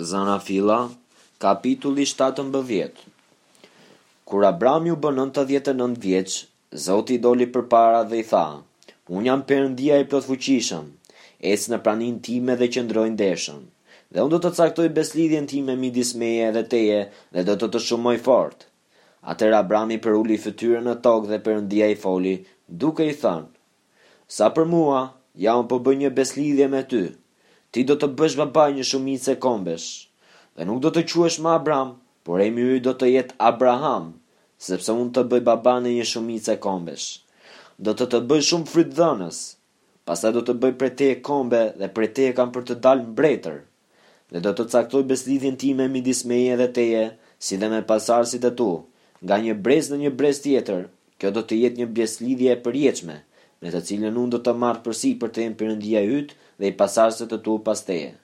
Zanafilla, kapitulli shtatëmbëdhjetë Kur Abrami u bë nëntëdhjetë e nëntë vjeç, Zoti i doli përpara dhe i tha, Unë jam Perëndia i Plotfuqishëm, ec në praninë time dhe qëndro i ndershëm, dhe Unë do të caktoj besëlidhjen time midis meje dhe teje dhe do të të shumoj fort. Atëherë Abrami përuli fytyrën në tokë dhe Perëndia i foli, duke i thënë, Sa për mua, ja unë po bëj një besëlidhje me ty, ti do të bëhesh babai i një shumice kombesh, dhe nuk do të quhesh më Abram, por emri yt do të jetë Abraham, sepse unë të bëj babanë e një shumice kombesh. Do të të bëj shumë frytdhënës. Pastaj do të bëj prej teje kombe dhe prej teje kanë për të dalë mbretër. dhe do të caktoj besëlidhjen time midis meje dhe teje, si dhe me pasardhësit e tu, nga një brez në një brez tjetër, kjo do të jetë një besëlidhje e përjetshme, me të cilën unë do të marr përsipër të jem Perëndia yt dhe i pasardhësve të tu pas teje.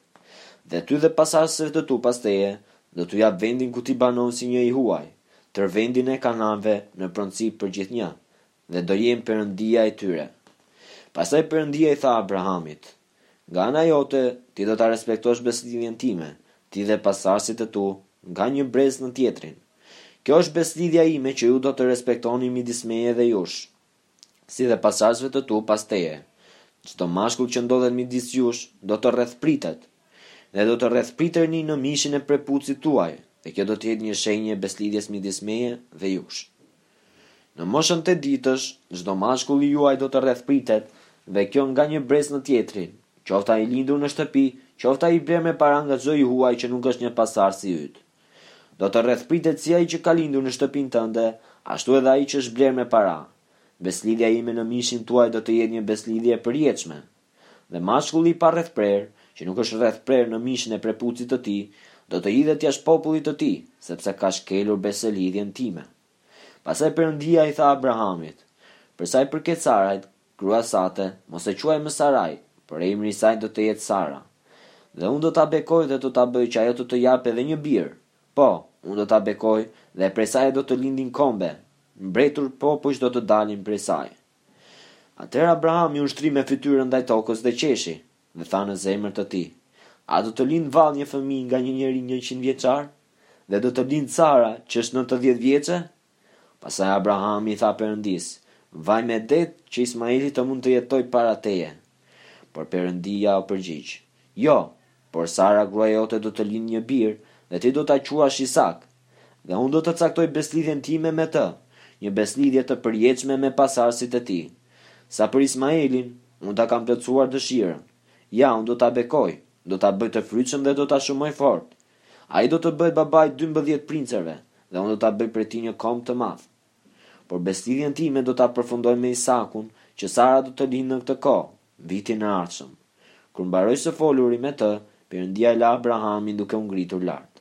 Dhe ty dhe pasardhësve të tu pas teje, do t'u jap vendin ku ti banon si një i huaj, tërë vendin e Kanaanëve në pronësi përgjithnjë. Dhe do jem Perëndia i tyre. Pastaj Perëndia i tha Abrahamit, Nga ana jote, ti do ta respektosh besëlidhjen time, ti dhe pasardhësit e tu, nga një brez në tjetrin. Kjo është besëlidhja ime që ju do të respektoni midis meje dhe jush, si dhe pasardhësve të tu pas teje. Çdo mashkull që ndodhet midis jush do të rrethpritet. Dhe do të rrethpriteni në mishin e prepucit tuaj, dhe kjo do të jetë një shenjë e besëlidhjes midis meje dhe jush. Në moshën tetë ditësh, çdo mashkulli juaj do të rrethpritet, dhe kjo nga një brez në tjetrin, qoftë ai i lindur në shtëpi, qoftë ai i blerë me para nga çdo i huaj që nuk është një pasardhësi yt. Do të rrethpritet si ai që ka lindur në shtëpinë tënde, ashtu edhe ai që është blerë me para. Besëlidhja ime në mishin tuaj do të jetë një besëlidhje e përjetshme. Dhe mashkulli i parrethprerë, që nuk është rrethprerë në mishin e prepucit të tij, do të hidhet jashtë popullit të tij, sepse ka shkelur besëlidhjen time. Pastaj Perëndia i tha Abrahamit, Për sa i përket Sarajt, gruas sate, mos e quaj më Saraj, por emri i saj do të jetë Sara. Dhe Unë do ta bekoj dhe do ta bëj që ajo të të japë edhe një bir, po, Unë do ta bekoj, dhe prej saj do të lindin kombe, mbretër popujsh do të dalin prej saj. Atëherë Abrahami u shtri me fytyrën ndaj tokës dhe qeshi, dhe tha në zemër të tij, A do të lindë vallë një fëmijë nga një njeri njëqindvjeçar? Dhe do të lindë Sara, që është nëntëdhjetë vjeçe? Pastaj Abrahami i tha Perëndisë, Vajmedet, që Ismaeli të mund të jetojë para teje. Por Perëndia u përgjigj, Jo, Por Sara gruaja jote do të lindë një bir dhe ti do ta quash Isak. Dhe unë do të caktoj besëlidhjen time me të, një besëlidhje të përjetshme me pasardhësit e tij. Sa për Ismaelin, unë ta kam plotësuar dëshirën. Ja, unë do ta bekoj, do ta bëj të frytshëm dhe do ta shumoj fort. Ai do të bëhet babai i dymbëdhjetë princërve dhe unë do të bëj prej tij një komb të madh. Por besëlidhjen time do ta përfundoj me Isakun, që Sara do të lindë në këtë kohë, vitin e ardhshëm. Kur mbaroi së foluri me të, Perëndia e la Abrahamin duke u ngritur lart.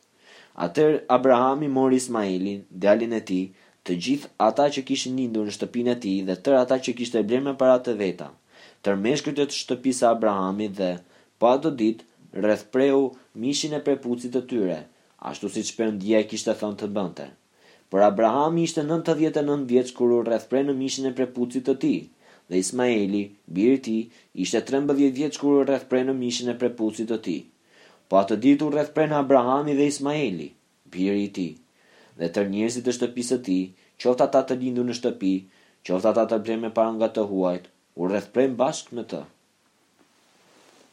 Atëherë Abrahami mori Ismaelin, djalin e tij, të gjithë ata që kishin lindur në shtëpinë e tij dhe tërë ata që kishte blerë me paratë e veta, tërë meshkujt e shtëpisë së Abrahamit dhe, po atë ditë, rrethpreu mishin e prepucit të tyre, ashtu siç Perëndia i kishte thënë të bënte. Por Abrahami ishte nëntëdhjetë e nëntë vjeç kur u rrethpre në mishin e prepucit të tij, dhe Ismaeli, biri i tij, ishte trembëdhjetë vjeç kur u rrethpre në mishin e prepucit të tij. Po atë ditë u rrethprenë Abrahami dhe Ismaeli, biri i tij, dhe tërë njerëzit e shtëpisë së tij, qoftë ata të lindur në shtëpi, qoftë ata të blerë me para nga të huajt, u rrethprenë bashkë me të.